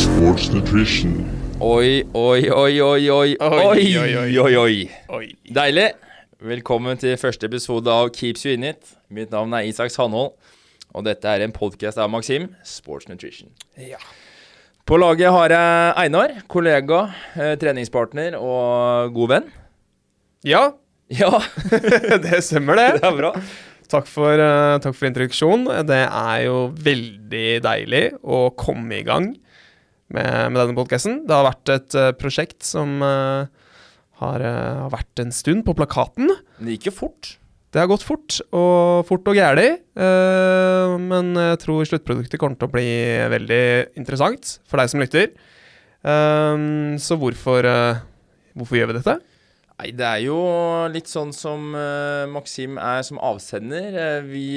Sports Nutrition. Oi, oi, oi, oi, oi, oi, oi, oi. Deilig. Velkommen til første episode av Keeps you in it. Mitt navn er Isaks Hanhold, og dette er en podkast av Maxim, Sports Nutrition. Ja. På laget har jeg Einar, kollega, eh, treningspartner og god venn. Ja. Ja. det stemmer, det. Det er bra. Takk for, eh, takk for introduksjonen. Det er jo veldig deilig å komme i gang med, med denne podkasten. Det har vært et uh, prosjekt som eh, har, eh, vært en stund på plakaten. Det gikk jo fort. Det har gått fort, og fort og gæli. men jeg tror sluttproduktet kommer til å bli veldig interessant for deg som lytter. Så hvorfor, hvorfor gjør vi dette? Nei, det er jo litt sånn som Maxim er som avsender. Vi,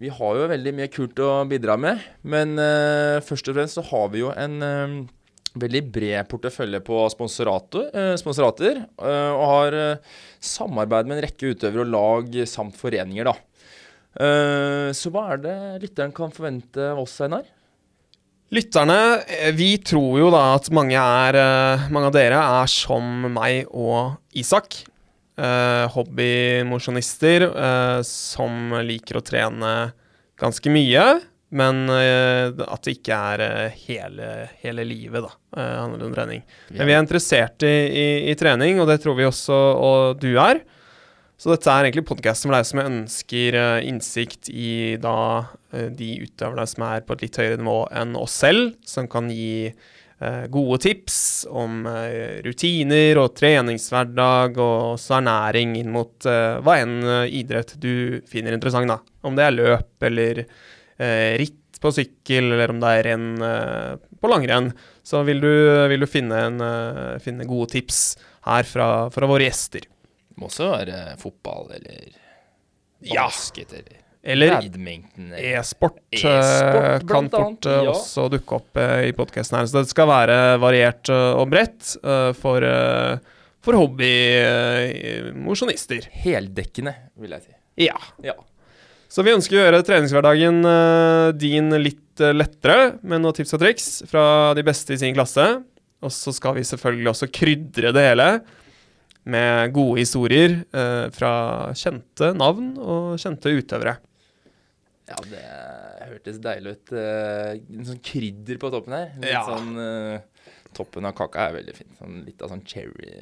vi har jo veldig mye kult å bidra med. Men uh, først og fremst så har vi jo en eh, veldig bred portefølje på sponsorater, uh, sponsorater uh, og har eh, samarbeid med en rekke utøvere og lag samt foreninger, da. Eh, så hva er det lytteren kan forvente av oss, Einar? Lytterne, eh, vi tror jo da at mange, er, eh, mange av dere er som meg og Isak. Eh, Hobbymosjonister eh, som liker å trene ganske mye, men eh, at det ikke er eh, hele, hele livet, da, eh, handler om trening. Men vi er interessert i, i, i trening, og det tror vi også og du er. Så dette er egentlig podkasten for deg som ønsker eh, innsikt i da de utøverne som er på et litt høyere nivå enn oss selv, som kan gi gode tips om eh, rutiner og treningshverdag og også ernæring inn mot eh, hva enn eh, idrett du finner interessant, da. Om det er løp eller eh, ritt på sykkel, eller om det er renn eh, på langrenn, så vil du, vil du finne, en, eh, finne gode tips her fra, fra våre gjester. Det må også være fotball eller basket eller Eller. Eller- E-sport E-sport, eh, kan fort eh, ja. også dukke opp eh, i podkasten her. Så det skal være variert eh, og bredt eh, for, for hobbymosjonister. Heldekkende, vil jeg si. ja. Ja. Så vi ønsker å gjøre treningshverdagen eh, din litt eh, lettere med noen tips og triks fra de beste i sin klasse. Og så skal vi selvfølgelig også krydre det hele med gode historier eh, fra kjente navn og kjente utøvere. Ja, det hørtes deilig ut. eh, En sånn krydder på toppen her. Litt Ja. sånn uh, Toppen av kaka er veldig fin. Sånn, litt av sånn cherry,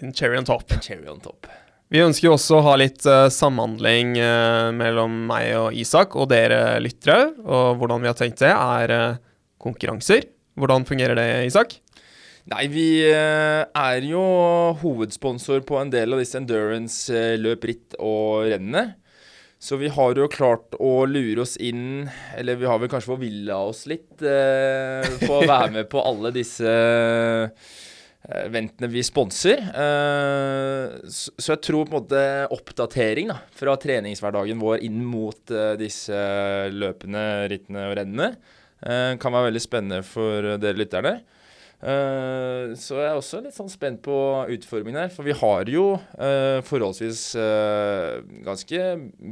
En cherry on top. cherry on top. Vi ønsker jo også å ha litt uh, samhandling uh, mellom meg og Isak og dere lyttere. Og hvordan vi har tenkt det, er eh, konkurranser. Hvordan fungerer det, Isak? Nei, vi eh, er jo hovedsponsor på en del av disse endurance-løp, ritt og rennene. Så vi har jo klart å lure oss inn, eller vi har vel kanskje forvilla oss litt, eh, på å være med på alle disse eh, eventene vi sponser. Eh, så, jeg tror på en måte oppdatering da, fra treningshverdagen vår inn mot eh, disse løpene, rittene og rennene eh, kan være veldig spennende for dere lytterne. Eh, så jeg er også litt sånn spent på utformingen her. For vi har jo uh, forholdsvis uh, ganske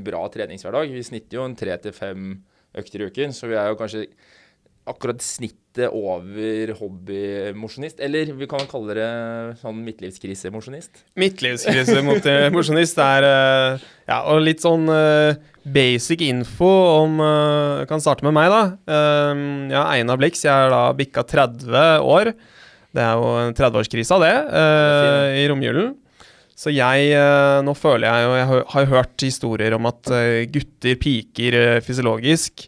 bra treningshverdag. Vi snitter jo en tre til fem økter i uken, så vi er jo kanskje akkurat snittet over hobbymosjonist. Eller vi kan kalle det sånn midtlivskrisemosjonist. Midtlivskrisemosjonist er eh, Ja, og litt sånn eh, basic info om eh, kan starte med meg, da. Jeg ja, Einar Blix, jeg er da bikka 30 år. Det er jo en 30-årskrise av det, i romjulen. Så jeg Nå føler jeg jo Jeg har- hørt historier om at gutter piker fysiologisk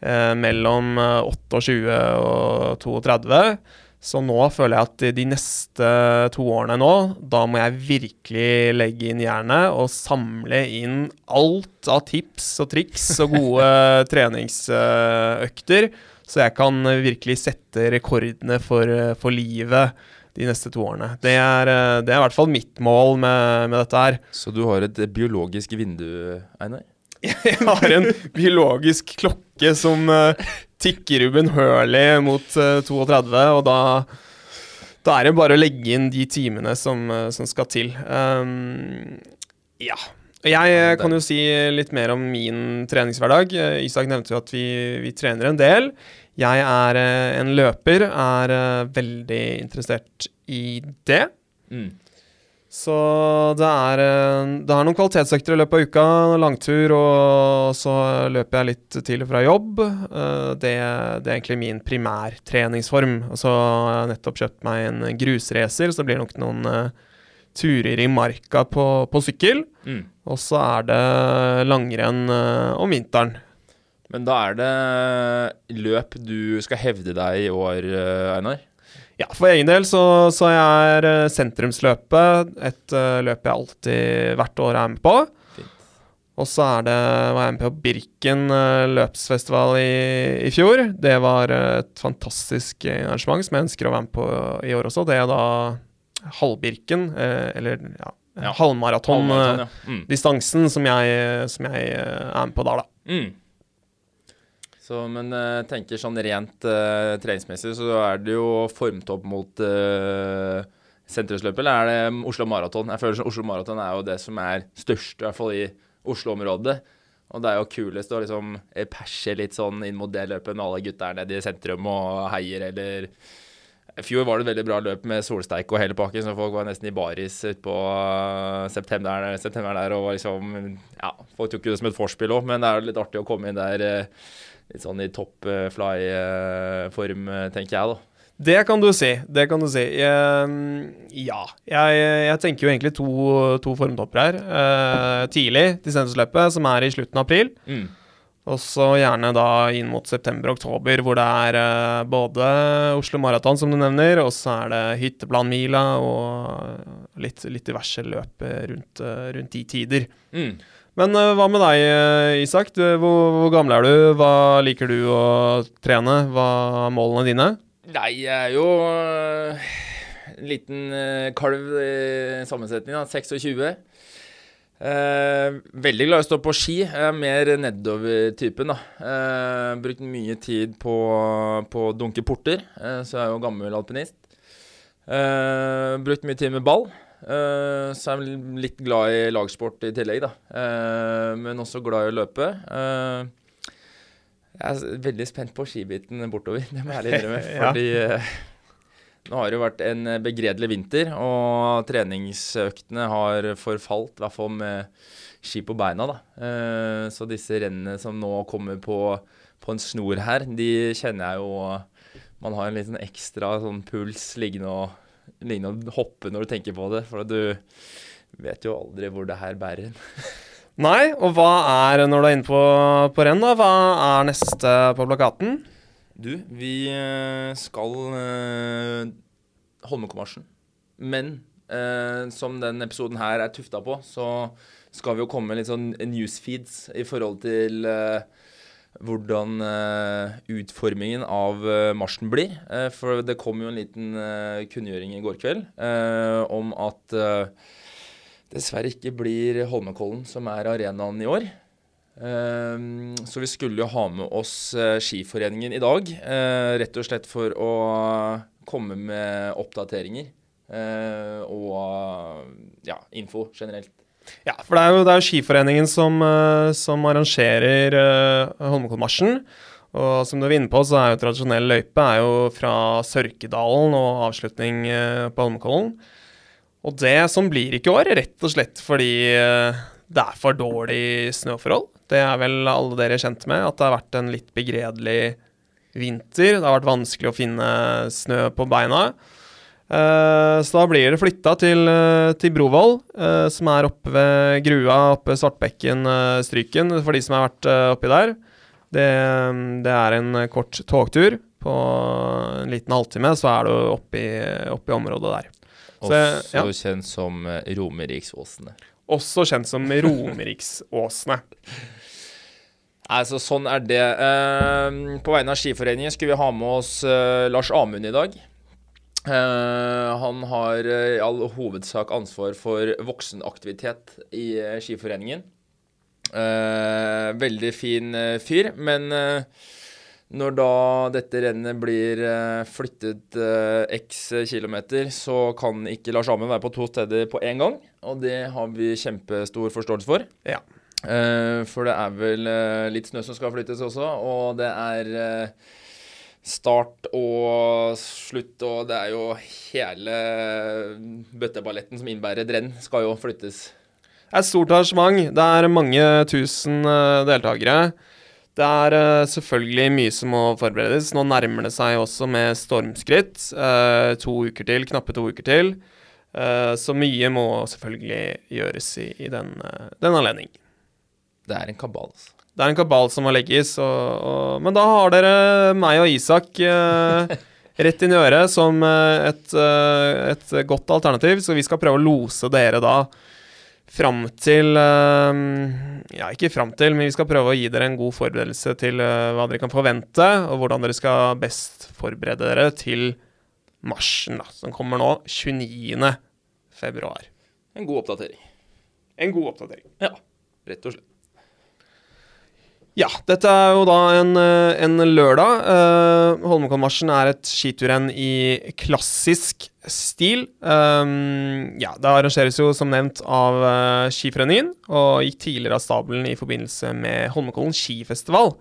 eh, mellom eh, 28 og 32. Så nå føler jeg at de neste to årene nå, da må jeg virkelig legge inn jernet og samle inn alt av tips og triks og gode treningsøkter, så jeg kan virkelig sette rekordene for, for livet de neste to årene. Det er, eh, det er i hvert fall mitt mål med, med dette her. Så du har et biologisk vindu, Einar? Jeg har en biologisk klokke som uh, tikker ubønnhørlig mot uh, 32, og da, da er det bare å legge inn de timene som, uh, som skal til. Um, ja. Jeg eh, kan jo si litt mer om min treningshverdag. Eh, Isak nevnte jo at vi, vi trener en del. Jeg er eh, en løper, er eh, veldig interessert i det. Mm. Så det er, eh, det er noen kvalitetsøkter i løpet av uka. Langtur, og så løper jeg litt til og fra jobb. Eh, Det, det er egentlig min primærtreningsform. Og så har jeg nettopp kjøpt meg en grusracer, så det blir nok noen uh, turer i marka på, på sykkel. Mm. Og så er det langrenn uh, om vinteren. Men da er det løp du skal hevde deg i år, Einar? Ja, for egen del så, så er eh, sentrumsløpet et uh, løp jeg alltid hvert år er med på. Fint. Og så er det, var jeg med på Birken uh, løpsfestival i, i fjor. Det var et fantastisk arrangement som jeg ønsker å være med på i år også. Det er da halvbirken, uh, eller ja, Ja. halvmaraton. Halvmaraton, eh, ja. Mm. Som som jeg er med på der, da. Mm. Så, men jeg tenker sånn rent uh, treningsmessig så er det jo formt opp mot uh, sentrumsløpet, eller er det Oslo Maraton? Jeg føler som Oslo Maraton er jo det som er størst, i hvert fall i Oslo-området. Og det er jo kulest å liksom eh, perse litt sånn inn mot det løpet når alle gutta er nede i sentrum og heier, eller I fjor var det et veldig bra løp med solsteik og hele pakken, så folk var nesten i baris utpå september, september der og liksom Ja, folk tok jo det som et vorspiel òg, men det er jo litt artig å komme inn der eh, litt sånn i top eh, fly-form, eh, tenker jeg, da. Det kan du si. Det kan du si. Ja. Jeg, jeg tenker jo egentlig to, to formtopper her. Uh, tidlig dissensusløpet, som er i slutten av april. Mm. Og så gjerne da inn mot september-oktober, hvor det er uh, både Oslo Maraton, som du nevner, og så er det Hytteplanmila og litt, litt diverse løp rundt, rundt de tider. Mm. Men uh, hva med deg, eh, Isak? Du, hvor, hvor gammel er du? Hva liker du å trene? Hva er målene dine? Nei, jeg er jo uh, en liten uh, kalv i sammensetning, da. 26. Eh, veldig glad i å stå på ski. Jeg er mer nedover-typen, da. Eh, brukt mye tid på, å dunke porter, eh, så jeg er jo gammel alpinist. Brukt mye tid med ball. Eh, så er jeg litt glad i lagsport i tillegg, da. Uh, men også glad i å løpe. Uh, jeg er veldig spent på skibiten bortover, det må jeg ærlig innrømme. Ja. Fordi nå har det jo vært en begredelig vinter, og treningsøktene har forfalt, i hvert fall med ski på beina. da. Så disse rennene som nå kommer på, på en snor her, de kjenner jeg jo Man har en liten ekstra sånn puls liggende og, liggende å hoppe når du tenker på det, for du vet jo aldri hvor det her bærer hen. Nei, og hva er, når du er inne på, på renn, da, hva er neste på plakaten? Du, vi eh, skal uh, Holmenkollmarsjen. Men uh, som den episoden her er tufta på, så skal vi jo komme med litt sånn newsfeeds i forhold til eh, hvordan uh, utformingen av uh, marsjen blir. Uh, for det kom jo en liten kunngjøring i går kveld om at dessverre ikke blir Holmenkollen som er arenaen i år. Så vi skulle jo ha med oss Skiforeningen i dag, rett og slett for å komme med oppdateringer og ja, info generelt. Ja, for det er jo, det er jo Skiforeningen som, eh, som arrangerer uh, Holmenkollmarsjen. Og som du er inne på, så er jo tradisjonell løype er jo fra Sørkedalen og avslutning eh, på Holmenkollen. Og det som blir ikke i år, rett og slett fordi eh, det er for dårlig snøforhold. Det er vel alle dere kjent med, at det har vært en litt begredelig vinter. Det har vært vanskelig å finne snø på beina. Eh, så da blir det flytta til, eh, til Brovoll, uh, som er oppe ved Grua, oppe ved Svartbekken, eh, Stryken, for de som har vært oppi der. Det, det er en kort togtur. På en liten halvtime så er du oppe i, oppe i området der. Så, Også ja. kjent som Romeriksåsene. Også kjent som Romeriksåsene. Altså, sånn er det. På vegne av Skiforeningen skulle vi ha med oss Lars Amund i dag. Eh, han har eh, i all hovedsak ansvar for voksenaktivitet i eh, Skiforeningen. Veldig fin fyr, men når da dette rennet blir flyttet x kilometer, så kan ikke Lars Amund være på to steder på én gang. Og det har vi kjempestor forståelse for. Ja. For det er vel litt snø som skal flyttes også, og det er start og slutt, og det er jo hele bøtteballetten som innbærer renn, skal jo flyttes. Det er et stort arrangement. Det er mange tusen uh, deltakere. Det er uh, selvfølgelig mye som må forberedes. Nå nærmer det seg også med stormskritt. Uh, to uker til, knappe to uker til. så mye må selvfølgelig gjøres i, i den, den anledning. Det er en kabal, altså. Det er en kabal som må legges, og, og, men da har dere meg og Isak eh, rett inn i øret som eh, et, eh, et, godt alternativ, så vi skal prøve å lose dere da fram til eh, Ja, ikke fram til, men vi skal prøve å gi dere en god forberedelse til eh, hva dere kan forvente, og hvordan dere skal best forberede dere til marsjen, da, som kommer nå 29. februar. En god oppdatering. En god oppdatering. Ja, rett og slett. Ja, dette er jo da en, eh, en lørdag. Uh, Holmenkollmarsjen er et skiturrenn i klassisk stil. Um, ja, det arrangeres jo som nevnt av uh, Skiforeningen, og gikk tidligere av stabelen i forbindelse med Holmenkollen skifestival.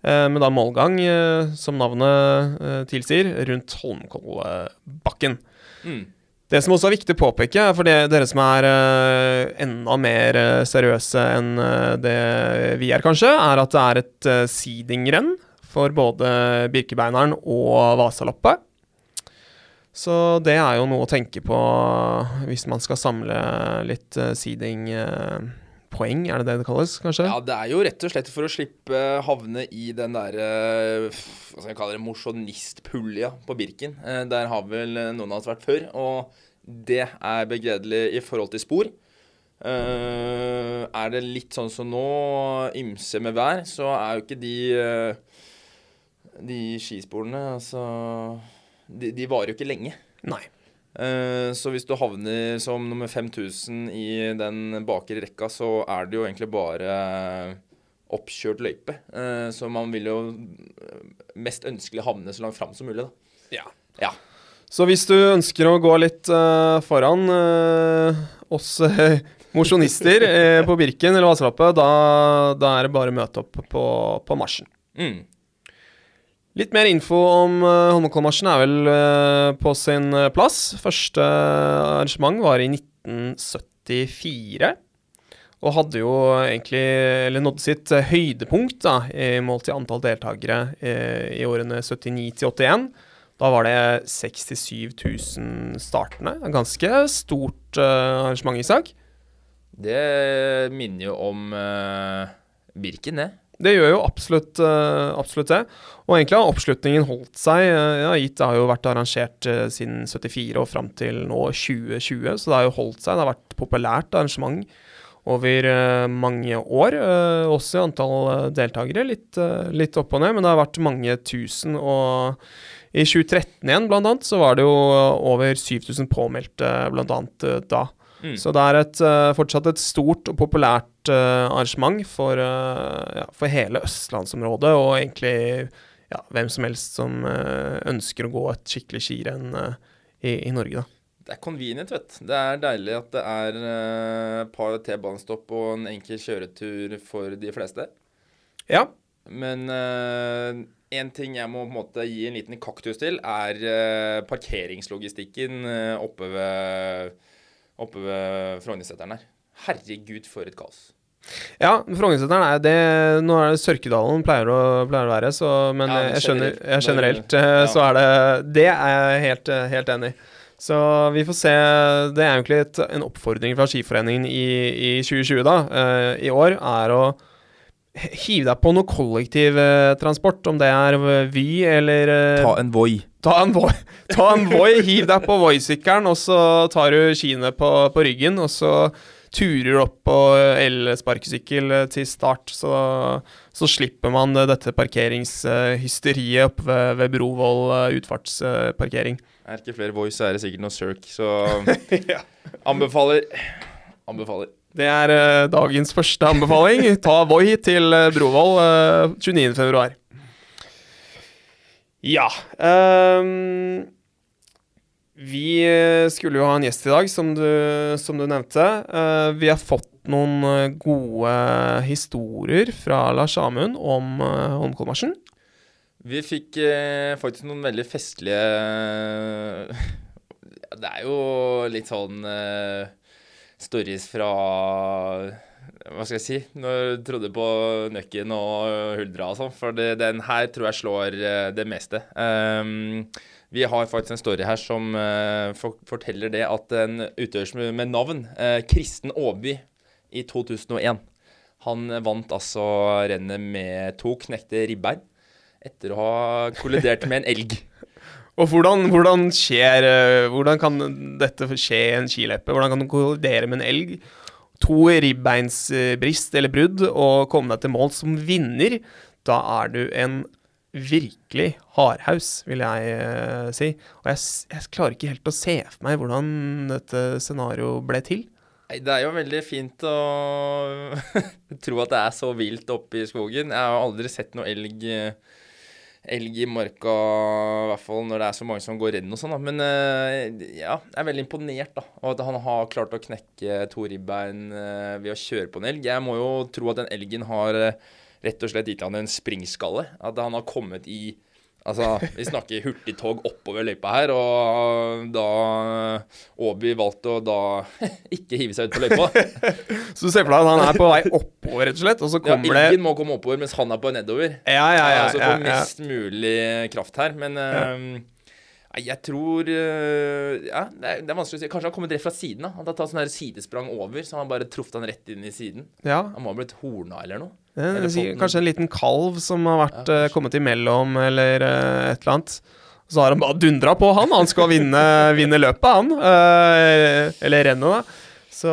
Uh, med da målgang, uh, som navnet tilsier, rundt Holmenkollbakken. Mm. Det som også er viktig å påpeke, for dere som er uh, enda mer uh, seriøse enn uh, det vi er, kanskje, er at det er et uh, seedingrenn for både Birkebeineren og Vasaloppet. Så det er jo noe å tenke på hvis man skal samle litt uh, seeding-poeng, er det det det kalles, kanskje? Ja, det er jo rett og slett for å slippe havne i den derre Hva skal jeg kalle det, mosjonistpulja på Birken. der har vel noen av oss vært før. og det er begredelig i forhold til spor. Uh, er det litt sånn som nå, ymse med vær, så er jo ikke de De skisporene Altså de, de, varer jo ikke lenge. Nei. Uh, så hvis du havner som nummer 5000 i den bakre rekka, så er det jo egentlig bare oppkjørt løype. så man vil jo mest ønskelig havne så langt fram som mulig, da. Ja. ja. Så hvis du ønsker å gå litt foran oss mosjonister på Birken eller Vasaloppet, da, da, er det bare å møte opp på, på marsjen. Mm. Litt mer info om uh, Holmenkollmarsjen er vel på sin plass. Første arrangement var i 1974. Og hadde jo egentlig Eller nådde sitt høydepunkt da, i mål til antall deltakere i årene 79 til 81. Da var det 67 000 startende. Ganske stort uh, arrangement, Isak. Det minner jo om uh, Birken, det. Det gjør jo absolutt, uh, absolutt, det. Og egentlig har oppslutningen holdt seg. ja, IT har jo vært arrangert siden 74 og fram til nå 2020, så det har jo holdt seg. Det har vært populært arrangement over mange år. også i antall deltakere. Litt, litt opp og ned, men det har vært mange tusen. og i 2013 igjen, blant annet, så var det jo over 7000 påmeldte, blant annet, eh, da. Mm. Så det er et, uh, fortsatt et stort og populært uh, arrangement for, uh, ja, for, hele østlandsområdet, og egentlig ja, hvem som helst som ønsker å gå et skikkelig skirenn i, i, Norge, da. Det er convenient, vet du. Det er deilig at det er et par T-banestopp og en enkel kjøretur for de fleste. Ja. Men en ting jeg må på en måte gi en liten kaktus til, er uh, parkeringslogistikken uh, oppe ved, oppe ved Frognerseteren her. Herregud, for et kaos. Ja, Frognerseteren er det Nå er det Sørkedalen pleier å, pleier å være, så, men, ja, jeg skjønner jeg generelt uh, ja. så er det Det er jeg helt, helt enig i. Så vi får se. Det er egentlig et, en oppfordring fra Skiforeningen i, i 2020, da, i år, er å Hiv deg på noe kollektivtransport, om det er Vy eller eh, Ta en Voi. Ta en Voi, ta en Voi hiv deg på Voi-sykkelen, og så tar du skiene på, på, ryggen, og så turer du opp på elsparkesykkel til start. Så, så, slipper man dette parkeringshysteriet oppe ved, ved Brovoll eh, utfartsparkering. Er det ikke flere Voi, så er det sikkert noe Cirque, så ja. anbefaler. Anbefaler. Det er uh, dagens første anbefaling. Ta Voi til uh, Brovoll uh, 29.2. Ja um, Vi skulle jo ha en gjest i dag, som du, som du nevnte. Uh, vi har fått noen gode historier fra Lars Amund om uh, Holmenkollmarsjen. Vi fikk eh, faktisk noen veldig festlige Det er jo litt sånn eh, stories fra Hva skal jeg si? Når jeg trodde på Nøkken og Huldra og sånn. For det, den her tror jeg slår eh, det meste. Um, vi har faktisk en story her som uh, for, forteller det at en utøver med navn, uh, Kristen Aaby, i 2001 Han vant altså rennet med to knekte ribbein etter å ha kollidert med en elg. Og hvordan, hvordan, skjer uh, Hvordan kan dette skje i en skileppe? Hvordan kan du kollidere med en elg? To ribbeinsbrist eller brudd og komme deg til mål som vinner. Da er du en virkelig hardhaus, vil jeg uh, si. Og jeg, jeg, klarer ikke helt å se for meg hvordan dette scenarioet ble til. Nei, Det er jo veldig fint å tro at det er så vilt oppe i skogen. Jeg har aldri sett noe elg, elg i marka, i hvert fall når det er så mange som går renn og sånn. Men uh, ja, jeg er veldig imponert da, av at han har klart å knekke to ribbein uh, ved å kjøre på en elg. Jeg må jo tro at den elgen har uh, rett og slett gitt han en springskalle. At han har kommet i Altså, vi snakker hurtigtog oppover løypa her, og da Aaby valgte å da ikke hive seg ut på løypa. så du ser for deg at han er på vei oppover, rett og slett, og så kommer ja, Ingen må komme oppover mens han er på nedover. Ja, ja, ja. Altså få mest mulig kraft her, men uh, jeg tror uh, Ja, det er, det er, vanskelig å si. Kanskje han har kommet rett fra siden. da Han har tatt sånn her sidesprang over, så han har bare truffet han rett inn i siden. Ja. Han må ha blitt horna eller noe. Ja, eller kanskje en liten kalv som har vært, ja, uh, kommet imellom, eller uh, et eller annet. Så har han bare dundra på, han. Han skal vinne, vinne løpet, han. eller rennet, da. Så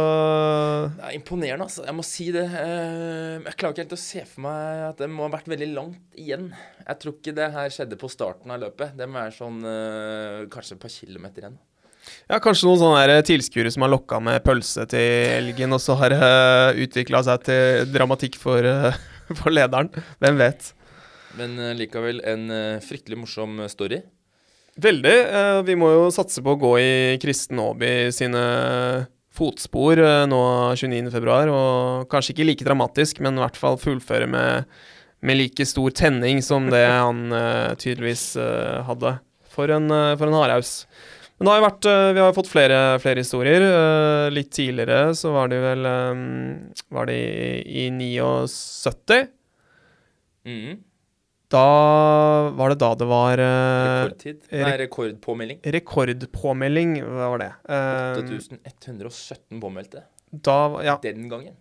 Det er imponerende, altså. Jeg må si det. Eh, jeg klarer ikke helt å se for meg at det må ha vært veldig langt igjen. Jeg tror ikke det her skjedde på starten av løpet. Det må være sånn eh, kanskje et par kilometer igjen. Ja, kanskje noen sånne tilskuere som har lokka med pølse til elgen, og så har det uh, utvikla seg til dramatikk for, for, lederen. Hvem vet? Men likevel en fryktelig morsom story. Veldig. vi må jo satse på å gå i Kristen Aaby sine fotspor eh, nå 29.2, og kanskje ikke like dramatisk, men i hvert fall fullføre med, med like stor tenning som det han uh, tydeligvis uh, hadde. For en, uh, for en hardhaus. Men det har jo vært, vi har jo fått flere, flere historier. litt tidligere så var det vel um, Var det i, i 79? Mm. Da var det da det var uh, Rekordtid? Nei, rekordpåmelding. Rekordpåmelding, hva var det? Uh, 8117 påmeldte. Da, ja. Den gangen.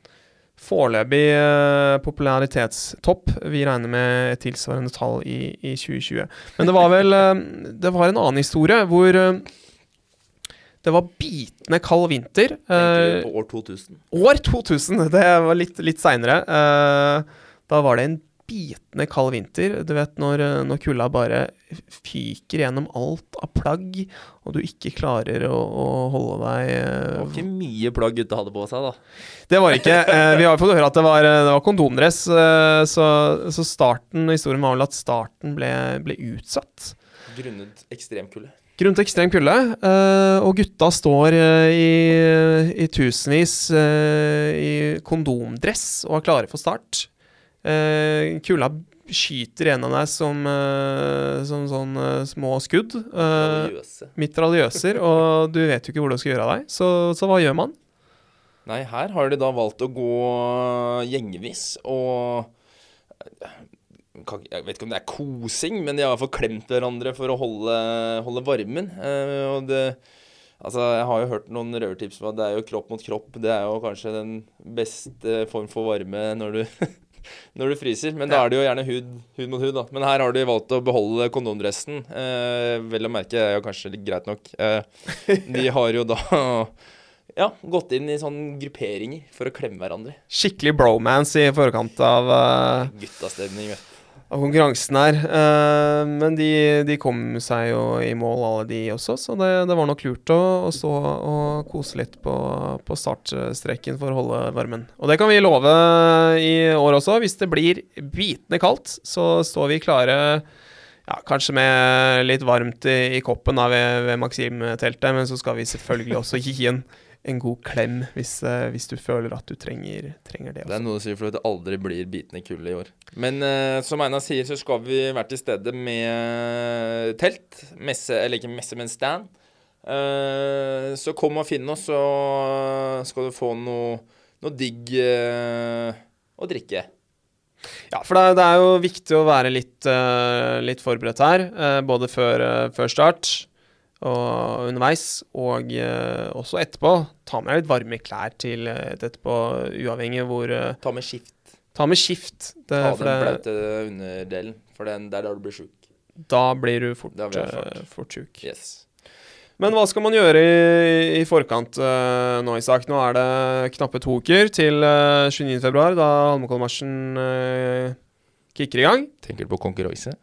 Foreløpig uh, popularitetstopp. Vi regner med et tilsvarende tall i, i 2020. Men det var vel Det var en annen historie hvor det var bitende kald vinter. Uh, år 2000? År 2000! Det var litt, litt seinere. da var det en bitende kald vinter. Du vet når, eh, når kulda bare fyker gjennom alt av plagg, og du ikke klarer å, å holde deg Det var ikke mye plagg gutta hadde på seg, da. Det var ikke. Vi har fått høre at det var, det var kondomdress, så, så, starten, historien var vel at starten ble, ble utsatt. Grunnet ekstremkulde. Grunnet ekstrem kulde. Uh, og gutta står uh, i, i, tusenvis uh, i kondomdress og er klare for start. Kulda skyter gjennom deg som, som sånn uh, små skudd. Mitraljøser. og du vet jo ikke hvor du skal gjøre av deg. Så, så, hva gjør man? Nei, her har de da valgt å gå gjengevis og Jeg vet ikke om det er kosing, men de har i hvert fall klemt hverandre for å holde, holde varmen. og det Altså, Jeg har jo hørt noen røvertips om at det er jo kropp mot kropp. Det er jo kanskje den beste form for varme når du når du fryser. Men da er det jo gjerne hud, hud, mot hud, da. Men her har de valgt å beholde kondomdressen. Eh, vel å merke er jo kanskje litt greit nok. Eh, de har jo da ja, gått inn i sånne grupperinger for å klemme hverandre. Skikkelig bromance i forkant av uh, Guttastemning, vet du av konkurransen her. Uh, men de, de, kom seg jo i mål, alle de også, så det, det var nok lurt å, å, stå og kose litt på, på, startstreken for å holde varmen. Og det kan vi love i år også. Hvis det blir bitende kaldt, så står vi klare. Ja, kanskje med litt varmt i, i koppen da, ved, ved Maxim-teltet, men så skal vi selvfølgelig også gi en en god klem hvis, eh, hvis du føler at du trenger, trenger det. Det er noe å si for at det aldri blir bitende kulde i år. Men uh, som Einar sier, så skal vi være til stede med telt. Messe, eller ikke messe, men stand. Uh, så kom og finn oss, så skal du få noe, noe digg uh, å drikke. Ja, for det er, det er jo viktig å være litt, eh, litt forberedt her, eh, både før, eh, før start og underveis, og uh, også etterpå. Ta med deg litt varme klær til et etterpå, uavhengig hvor uh, Ta med skift. Ta med skift. Det, Ta for den det, blaute underdelen, for den, det er da du blir sjuk. da blir du fort, eh, fort. sjuk. Yes. Men hva skal man gjøre i, i forkant eh, nå, Isak? Nå er det knappe to uker til uh, 29.2, da Holmenkollmarsjen uh, kicker i gang. Tenker du på konkurranse?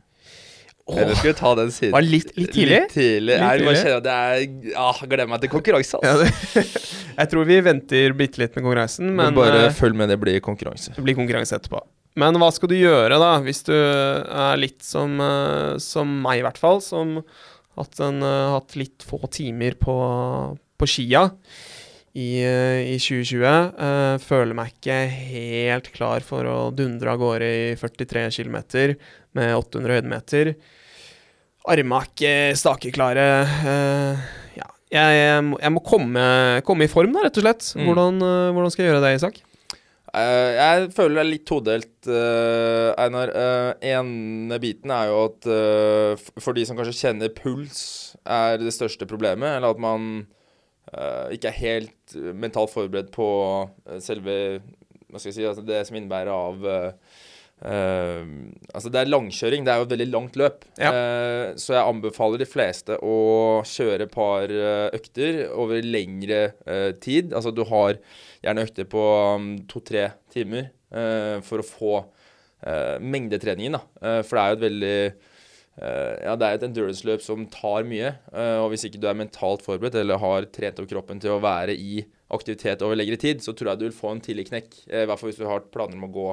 Eller skal vi ta den siden? var litt, litt tidlig? Litt tidlig. Litt tidlig. Jeg det er ah, Gleder meg til konkurranse, Ja, altså. det, jeg tror vi venter bitte litt med konkurransen, Men men bare eh, følg med, det blir konkurranse. det blir konkurranse etterpå. Men hva skal du gjøre, da, hvis du er litt som, eh, som meg, i hvert fall, som hatt en, eh, hatt litt få timer på, på skia i, eh, i 2020. eh, føler meg ikke helt klar for å dundre av gårde i 43 km med 800 høydemeter. Arma er stakeklare. eh, ja. Jeg, jeg, må- jeg må komme, komme i form, da, rett og slett. Mm. Hvordan, eh, hvordan skal jeg gjøre det, Isak? Uh, jeg føler det er litt todelt, uh, Einar. Uh, ene biten er jo at uh, for de som kanskje kjenner puls, er det største problemet. Eller at man eh, ikke er helt eh, mentalt forberedt på eh, selve Hva skal jeg si, altså det som innebærer av eh, altså det er langkjøring. Det er jo et veldig langt løp. Ja. Uh, så jeg anbefaler de fleste å kjøre et par eh, økter over lengre uh, tid. Altså du har gjerne økter på um, to-tre timer for å få uh, mengdetreningen. Da. For det er jo et veldig Ja, det er et endurance-løp som tar mye. og hvis ikke du er mentalt forberedt eller har trent opp kroppen til å være i aktivitet over lengre tid, så tror jeg du vil få en tidlig knekk. I hvert fall hvis du har planer om å gå,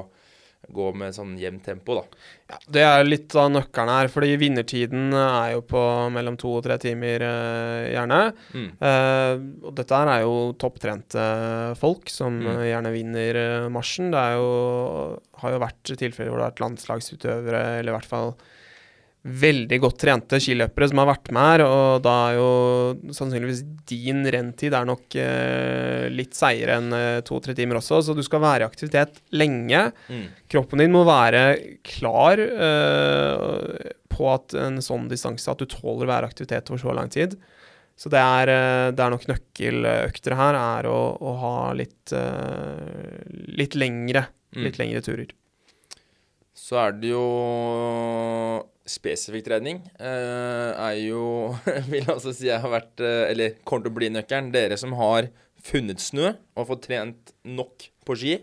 gå med sånn jevnt tempo, da. Ja, Det er litt av nøkkelen her, fordi vinnertiden er jo på mellom to og tre timer, eh, gjerne. Mm. Eh, og dette her er jo topptrente folk som Mm. eh, gjerne vinner eh, marsjen. Det er jo, har jo vært tilfeller hvor det har vært landslagsutøvere, eller i hvert fall veldig godt trente skiløpere som har vært med her, og da er jo sannsynligvis din renntid er nok eh, litt seigere enn eh, to-tre timer også, så du skal være i aktivitet lenge. Mm. Kroppen din må være klar eh, på at en sånn distanse at du tåler å være i aktivitet over så lang tid. Så det er, eh, det er nok nøkkeløkter her, er å, å ha litt, eh, litt lengre, Mm. litt lengre turer. Så er det jo spesifikk trening. Eh, er jo Vil altså si jeg har vært eh, Eller kommer til å bli nøkkelen. Dere som har funnet snø og fått trent nok på ski,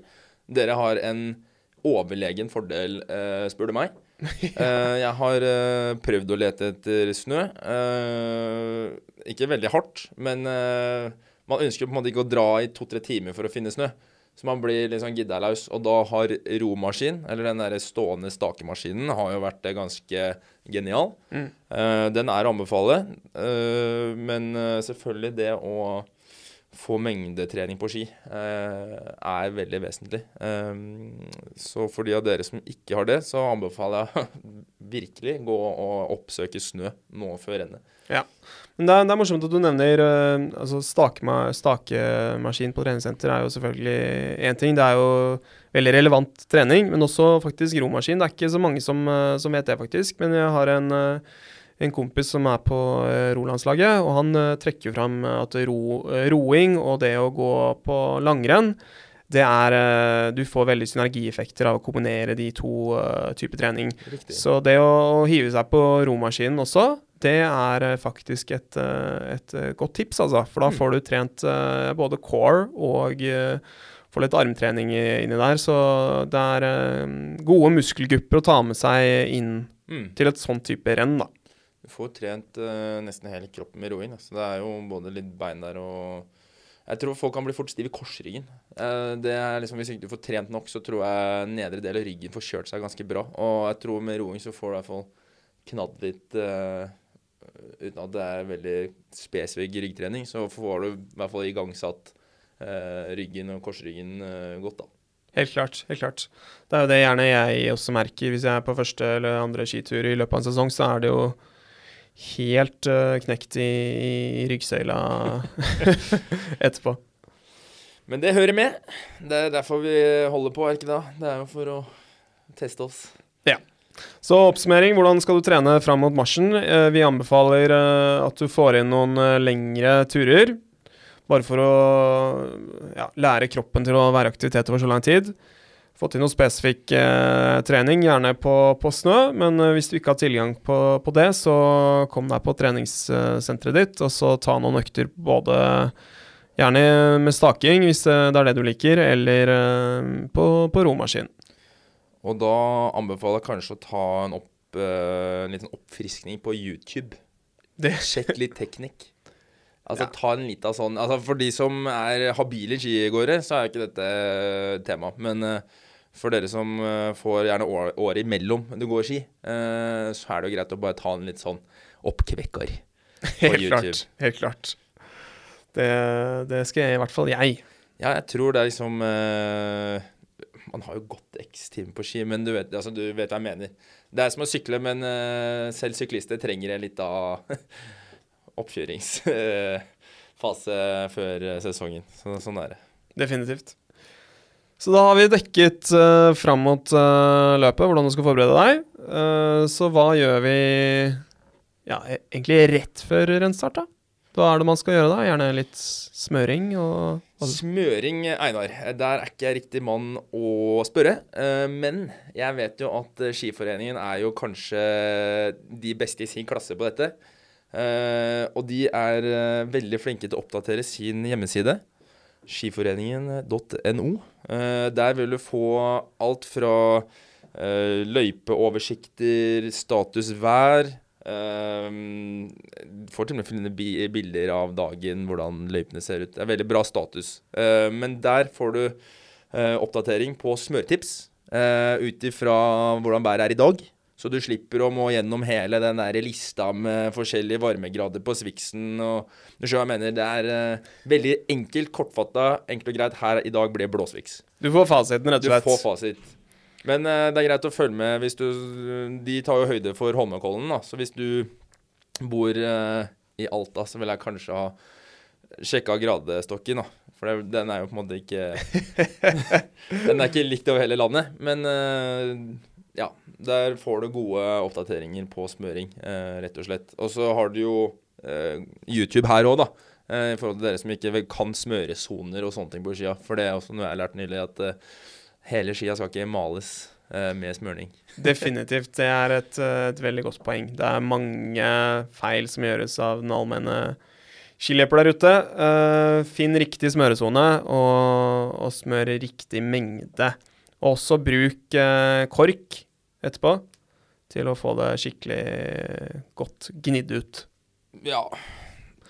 dere har en overlegen fordel, eh, spør du meg. Jeg har prøvd å lete etter snø. Ikke veldig hardt, men man ønsker på en måte ikke å dra i to-tre timer for å finne snø. Så man blir litt sånn løs. Og da har romaskin, eller den der stående stakemaskinen, har jo vært eh, ganske genial. Mm. Uh, den er å anbefale. uh, men selvfølgelig det å få mengdetrening på ski uh, er veldig vesentlig. Så for de av dere som ikke har det, så anbefaler jeg virkelig gå og oppsøke snø nå før rennet. Men det er, det er morsomt at du nevner eh, altså stakema, stakemaskin på treningssenter er jo selvfølgelig én ting. Det er jo veldig relevant trening, men også faktisk romaskin. Det er ikke så mange som, eh, som vet det, faktisk. Men jeg har en, eh, en kompis som er på rolandslaget, og han trekker fram at ro, roing og det å gå på langrenn det er Du får veldig synergieffekter av å kombinere de to uh, typer trening. Riktig. Så det å hive seg på romaskinen også, det er eh, faktisk et, eh, et eh, godt tips, altså. For da Mm. får du trent både core og får litt armtrening inni der. Så det er gode muskelgrupper å ta med seg inn Mm. til et sånn type renn, da. Du får trent nesten hele kroppen med roing. Så det er jo både litt bein der og Jeg tror folk kan bli fort stive i korsryggen. Det er liksom, Hvis ikke du får trent nok, så tror jeg nedre del av ryggen får kjørt seg ganske bra. Og jeg tror med roing så får du i hvert fall knadd litt uten at det er veldig spesifikk ryggtrening, så får du i hvert fall igangsatt eh, ryggen og korsryggen eh, godt, da. Helt klart. helt klart. Det er jo det gjerne jeg også merker. Hvis jeg er på første eller andre skitur i løpet av en sesong, så er det jo helt uh, knekt i, i ryggsøyla etterpå. Men det hører med. Det er derfor vi holder på, er ikke det? Det er jo for å teste oss. Ja. Så oppsummering, hvordan skal du trene fram mot marsjen? Eh, vi anbefaler eh, at du får inn noen eh, lengre turer. Bare for å ja, lære kroppen til å være aktivitet over så lang tid. Fått inn noe spesifikk eh, trening, gjerne på, på snø. Men hvis du ikke har tilgang på, på, det, så kom deg på treningssenteret ditt, og så ta noen økter både Gjerne med staking, hvis det er det du liker, eller eh, på, på romaskin. Og da anbefaler jeg kanskje å ta en, opp, uh, en liten oppfriskning på YouTube. Det. Sjekk litt teknikk. Altså, ja. ta en liten sånn altså, For de som er habile skigåere, så er ikke dette tema. Men uh, for dere som uh, får gjerne året år, imellom du går ski, uh, så er det jo greit å bare ta en litt sånn oppkvekker på helt YouTube. Klart, helt klart. Det, det, skal jeg, i hvert fall jeg. Ja, jeg tror det er liksom man har jo gått x timer på ski, men du vet, altså, du vet, hva jeg mener. Det er som å sykle, men uh, selv syklister trenger en av oppkjøringsfase før sesongen. Så, sånn er det. Definitivt. Så da har vi dekket uh, fram mot uh, løpet, hvordan du skal forberede deg. Uh, så hva gjør vi ja, e-, egentlig rett før rennstart, da? Hva er det man skal gjøre da? Gjerne litt smøring og Smøring, Einar. Der er ikke jeg riktig mann å spørre. Eh, men jeg vet jo at Skiforeningen er jo kanskje de beste i sin klasse på dette. Eh, og de er eh, veldig flinke til å oppdatere sin hjemmeside. Skiforeningen.no. Der vil du få alt fra løypeoversikter, status vær Um, får til og med finne bilder av dagen, hvordan løypene ser ut. Det er veldig bra status. Uh, men der får du uh, oppdatering på smørtips uh, ut ifra hvordan været er i dag. Så du slipper å må gjennom hele den der lista med forskjellige varmegrader på Swixen. Og, du skjønner jeg mener. Det er uh, veldig enkelt, kortfatta, enkelt og greit. Her i dag ble blåsviks. Du får fasiten, rett og slett. Du får fasit. Men uh, det er greit å følge med hvis du De tar jo høyde for Holmenkollen, da. Så hvis du bor uh, i Alta, så vil jeg kanskje ha sjekka gradestokken, da. For det, den er jo på en måte ikke Den er ikke likt over hele landet. Men uh, ja, der får du gode oppdateringer på smøring, rett og slett. Og så har du jo YouTube her òg, da. I forhold til dere som ikke kan smøre soner og sånne ting på skia. For det er også noe jeg har lært nylig, at hele skia skal ikke males eh, med smørning. Definitivt. Det er et, eh, et, veldig godt poeng. Det er mange feil som gjøres av den allmenne skiløper der ute. Uh, finn riktig smøresone, og, og smør riktig mengde. Også bruk uh, kork etterpå til å få det skikkelig godt gnidd ut. Ja.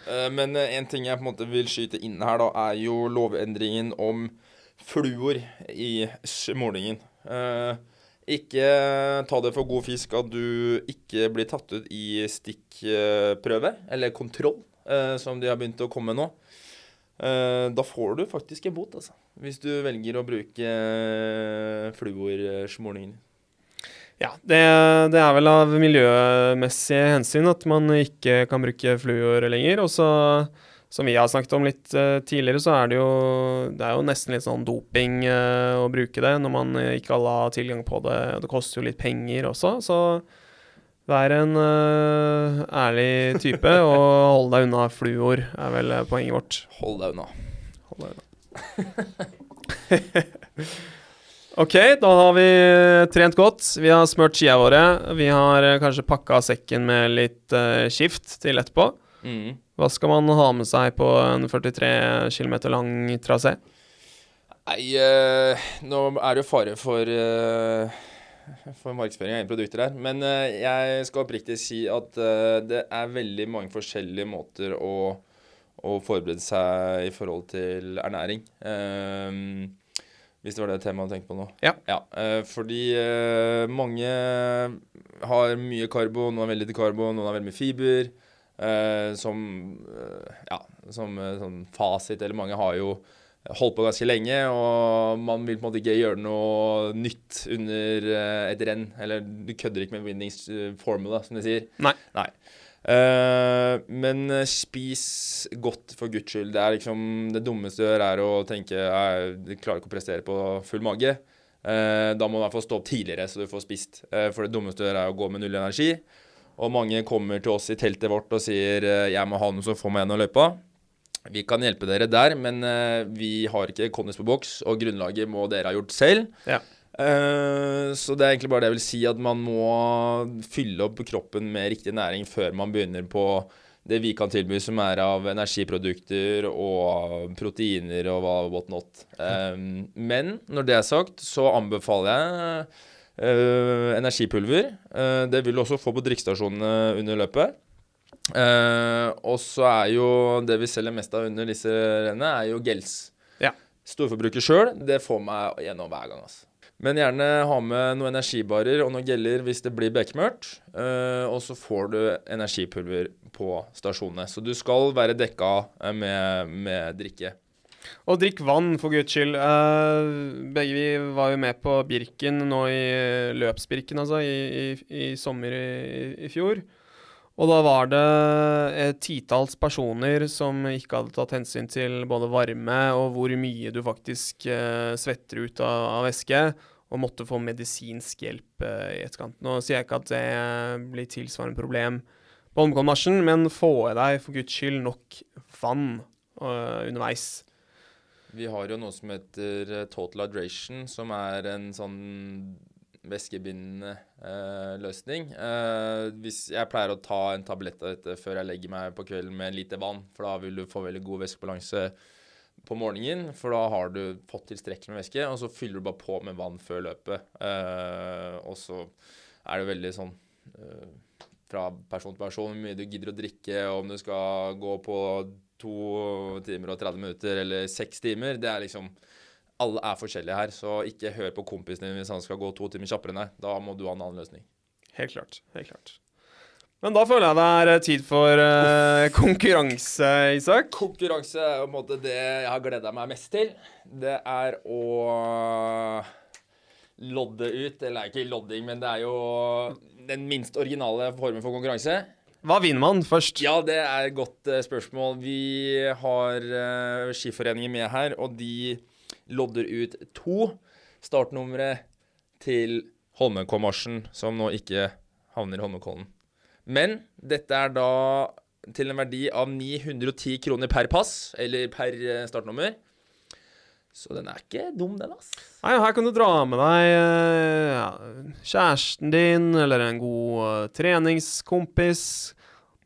Uh, men en ting jeg på en måte vil skyte inn her, da, er jo lovendringen om fluor i målingen. Eh, ikke ta det for god fisk at du ikke blir tatt ut i stikkprøve, eller kontroll, eh, som de har begynt å komme nå. Eh, da får du faktisk en bot, altså. Hvis du velger å bruke eh, fluorsmolingen. Ja, det, det, er vel av miljømessige hensyn at man ikke kan bruke fluor lenger. Og så som vi har snakket om litt uh, tidligere, så er det jo Det er jo nesten litt sånn doping uh, å bruke det når man uh, ikke alle har tilgang på det. Det koster jo litt penger også, så vær en ærlig type og hold deg unna fluor, er vel poenget vårt. Hold deg unna. Hold deg unna. ok, da har vi trent godt. Vi har smurt skia våre. Vi har kanskje pakka sekken med litt skift til etterpå. Mm. Hva skal man ha med seg på en 43 km lang trasé? Nei, uh, nå er det jo fare for, uh, for markedsføring av egne produkter her. Men uh, jeg skal oppriktig si at det er veldig mange forskjellige måter å, å, forberede seg i forhold til ernæring. hvis det var det temaet du tenkte på nå. Ja. ja fordi mange har mye karbo, noen har veldig lite karbo, noen har veldig mye fiber. Eh, som eh, ja, som eh, sånn fasit, eller mange har jo holdt på ganske lenge, og man vil på en måte ikke gjøre noe nytt under et renn. Eller du kødder ikke med winnings formula, som de sier. Nei. Nei. Men spis godt for guds skyld. Det er liksom det dummeste du gjør, er å tenke du klarer ikke å prestere på full mage. Da må du i hvert fall stå opp tidligere, så du får spist. For det dummeste du gjør, er å gå med null energi. Og mange kommer til oss i teltet vårt og sier eh, jeg må ha noe som får meg gjennom løypa. Vi kan hjelpe dere der, men eh, vi har ikke kondis på boks, og grunnlaget må dere ha gjort selv. Ja. Eh, så det er egentlig bare det jeg vil si, at man må fylle opp kroppen med riktig næring før man begynner på det vi kan tilby, som er av energiprodukter og proteiner og hva whatnot. Eh, men når det er sagt, så anbefaler jeg eh, energipulver. Uh, det vil du også få på drikkestasjonene under løpet. Uh, og så er jo det vi selger mest av under disse rennene, er jo gels. Ja. Storforbruker sjøl, det får meg gjennom hver gang. altså. Men gjerne ha med noen energibarer og noen geller hvis det blir bekmørkt. og så får du energipulver på stasjonene. Så du skal være dekka med, med drikke. Og drikk vann, for guds skyld. Uh, begge vi var jo med på Birken nå i løpsbirken, altså, i, i, i sommer i, i fjor. Og da var det et titalls personer som ikke hadde tatt hensyn til både varme og hvor mye du faktisk uh, svetter ut av, av væske, og måtte få medisinsk hjelp uh, i etterkant. Nå sier jeg ikke at det blir tilsvarende problem på Holmenkollmarsjen, men få i deg for guds skyld nok vann underveis. Vi har jo noe som heter eh, Total Hydration, som er en sånn væskebindende eh, løsning. Eh, hvis jeg pleier å ta en tablett av dette før jeg legger meg på kvelden med lite vann, for da vil du få veldig god væskebalanse på morgenen, for da har du fått tilstrekkelig med væske, og så fyller du bare på med vann før løpet. Eh, og så er det veldig sånn eh, fra person til person hvor mye du gidder å drikke, og om du skal gå på to timer og 30 minutter eller seks timer. Det er liksom Alle er forskjellige her, så ikke hør på kompisen din hvis han skal gå to timer kjappere enn deg. Da må du ha en annen løsning. Helt klart. Helt klart. Men da føler jeg det er eh, tid for uh, konkurranse, Isak. Konkurranse er på en måte det jeg har gleda meg mest til. Det er å lodde ut Eller ikke lodding, men det er jo den minst originale formen for konkurranse. Hva vinner man først? Ja, det er et godt uh, spørsmål. Vi har uh, Skiforeningen med her, og de lodder ut to startnumre til Holmenkollmarsjen, som nå ikke havner i Holmenkollen. Men dette er da til en verdi av 910 kroner per pass, eller per eh, startnummer. Så den er ikke dum, den, ass. Nei, Her kan du dra med deg eh, ja, kjæresten din, eller en god uh, treningskompis.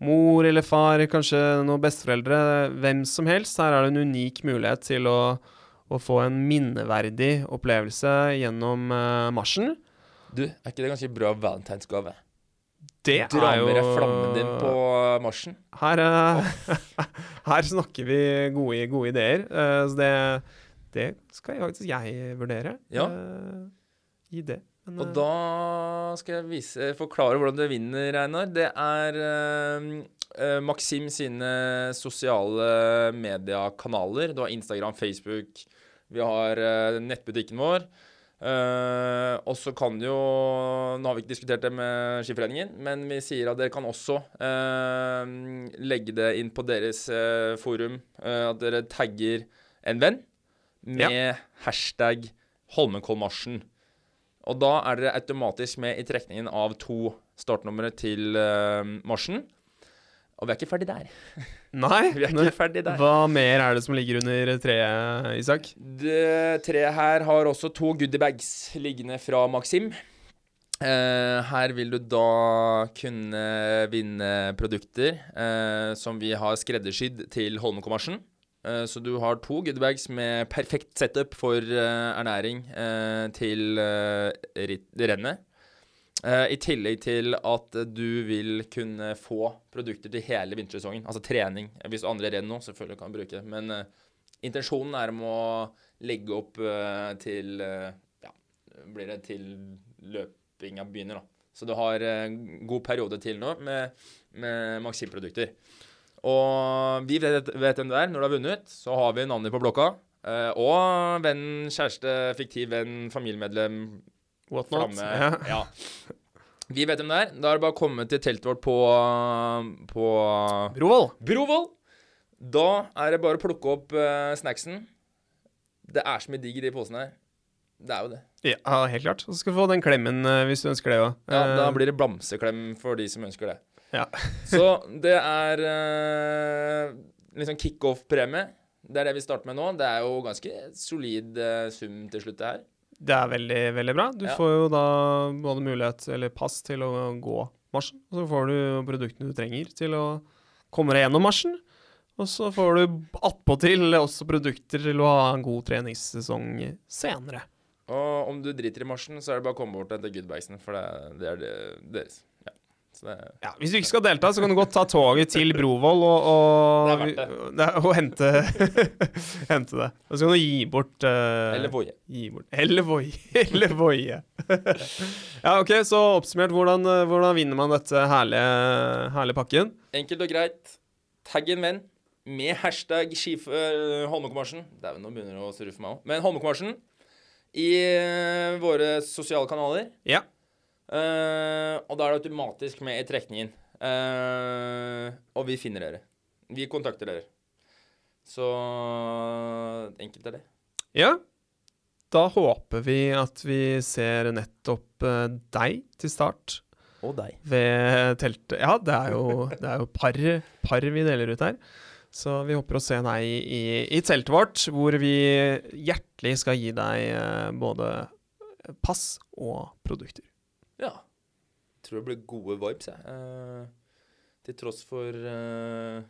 Mor eller far, kanskje noen besteforeldre. Hvem som helst. Her er det en unik mulighet til å, å få en minneverdig opplevelse gjennom uh, marsjen. Du, er ikke det ganske bra valentinsgave? Det Dra er jo med deg flammen din på marsjen. Her, uh, her snakker vi gode, gode ideer. så det, det skal jeg faktisk jeg vurdere. Ja. Uh, I det. Men, Og eh, da skal jeg vise, forklare hvordan du vinner, Einar. Det er uh, Maxim sine sosiale mediekanaler. Du har Instagram, Facebook. Vi har uh, nettbutikken vår. Uh, og så kan jo Nå har vi ikke diskutert det med Skiforeningen, men vi sier at dere kan også uh, legge det inn på deres uh, forum. at dere tagger en venn med hashtag Holmenkollmarsjen. Og da er dere automatisk med i trekningen av to startnumre til uh, marsjen. Og vi er ikke ferdig der. Nei, Vi er ikke ferdig der. Hva mer er det som ligger under treet, Isak? Det treet her har også to goodiebags liggende fra Maxim. Uh, her vil du da kunne vinne produkter uh, som vi har skreddersydd til Holmenkollmarsjen. Eh, så du har to goodiebags med perfekt setup for eh, ernæring eh, til rennet. I tillegg til at du vil kunne få produkter til hele vintersesongen. Altså trening. Hvis andre renner nå, selvfølgelig kan du bruke det. Men intensjonen er om å legge opp til Ja, blir det til løpinga begynner, da. Så du har en god periode til nå med, med Maxim-produkter. Og vi vet, vet hvem du er når du har vunnet. Så har vi navnet på blokka. Uh, og venn, kjæreste, fiktiv venn, familiemedlem, What not? flamme. Ja. Ja. Vi vet hvem det er. Da er det bare å komme til teltet vårt på, på Brovoll. Brovoll. Da er det bare å plukke opp uh, snacksen. Det er så mye digg i de posene her. Det er jo det. Ja, helt klart. Så skal du få den klemmen eh, hvis du ønsker det òg. Ja, Da blir det bamseklem for de som ønsker det. Ja. Så det er uh, liksom kickoff-premie. Det er det vi starter med nå. Det er jo ganske solid uh, sum til slutt, det her. Det er veldig, veldig bra. Du Ja. får jo da både mulighet, eller pass, til å gå marsjen. Og så får du produktene du trenger til å komme deg gjennom marsjen. Og så får du attpåtil også produkter til å ha en god treningssesong senere. Og om du driter i marsjen, så er det bare å komme bort og hente goodbagsen, for det, det er det, deres. Det, Ja, Hvis du ikke skal delta, så kan du godt ta toget til Brovoll og, og, Det det og hente, hente det. Og så kan du gi bort uh, eller Voie. Eller Voie. Ja, ok, så oppsummert, hvordan, eh, hvordan vinner man dette herlige, herlige pakken? Enkelt og greit. Tagg en venn med hashtag skif, uh, Holmenkollmarsjen. Dæven, nå begynner det å surre for meg òg. Men Holmenkollmarsjen i uh, våre sosiale kanaler. Ja. Eh, og da er det automatisk med i trekningen. Uh, og vi finner dere. Vi kontakter dere. Så enkelt er det. ja. Da håper vi at vi ser nettopp uh, deg til start Og deg. ved teltet. Ja, det er jo, det er jo par, par vi deler ut her. Så vi håper å se deg i, i teltet vårt, hvor vi hjertelig skal gi deg både pass og produkter. Tror det blir gode vibes, jeg. Eh, til tross for eh,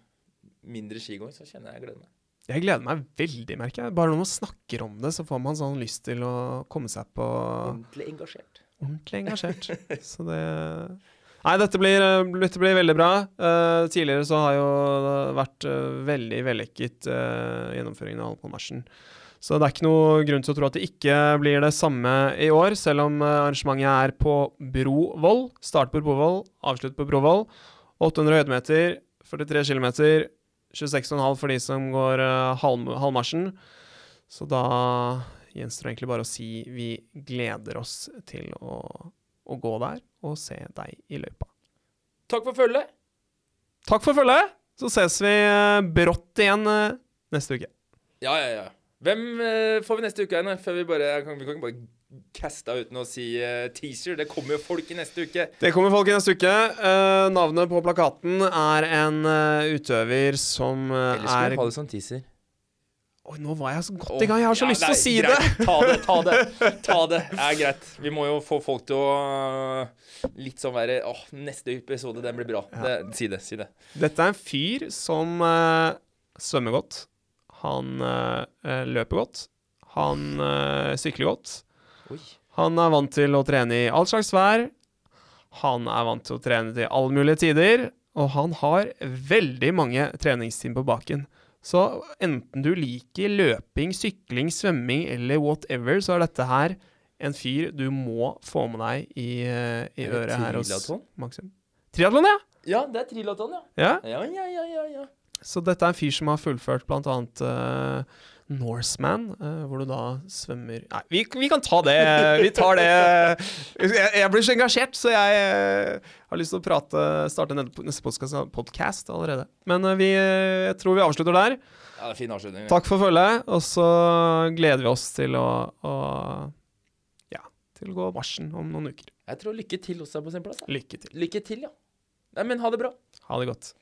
mindre skigåing, så kjenner jeg jeg gleder meg. Jeg gleder meg veldig, merker jeg. Bare når man snakker om det, så får man sånn lyst til å komme seg på Ordentlig engasjert. ordentlig engasjert. Så det Nei, dette blir, eh, dette blir veldig bra. Uh, tidligere så har jo vært uh, veldig vellykket uh, gjennomføringen av Holmenkollmarsjen. Så det er ikke noe grunn til å tro at det ikke blir det samme i år, selv om eh, arrangementet er på Brovoll. Start på Brovoll, avslutt på Brovoll. 800 høydemeter, 43 km, 26,5 for de som går uh, halv, halvmarsjen. Så da gjenstår det egentlig bare å si vi gleder oss til å, å gå der og se deg i løypa. Takk for følget. Takk for følget! Så ses vi eh, brått igjen eh, neste uke. Ja, ja, ja. Hvem eh, får vi neste uke igjen? Før vi bare kan, Vi kan ikke bare kaste uten å si uh, teaser. Det kommer jo folk i neste uke. Det kommer folk i neste uke. Uh, navnet på plakaten er en uh, utøver som er... Eller skal er vi ha det som teaser? Oi, nå var jeg så godt i gang. Jeg har så Ja, lyst til å si greit. det! Ta det, ta det. Ta det. Det er greit. Vi må jo få folk til å litt sånn være Åh, neste episode, den blir bra. Det, si det. Si det. Dette er en fyr som svømmer godt. Han eh, løper godt. Han eh, sykler godt. Oi. Han er vant til å trene i all slags vær. Han er vant til å trene til alle mulige tider. Og han har veldig mange treningstimer på baken. Så enten du liker løping, sykling, svømming eller whatever, så er dette her en fyr du må få med deg i, eh, i øret her hos? Maxim. Triatlon, ja! Ja, det er trilaton, ja. ja! Ja, ja, ja, ja, ja. Så dette er en fyr som har fullført annet uh, Norseman, uh, hvor du da svømmer Nei, vi, vi kan ta det. Vi tar det. Jeg, jeg blir så engasjert, så jeg uh, har lyst til å prate starte neste podkast allerede. Men uh, vi, jeg tror vi avslutter der. ja det er fin avslutning. Takk for følget, og så gleder vi oss til å, å Ja, til å gå marsjen om noen uker. Jeg tror lykke til også er på sin plass. da. Lykke til. Lykke til, ja. Nei, men ha det bra. Ha det godt.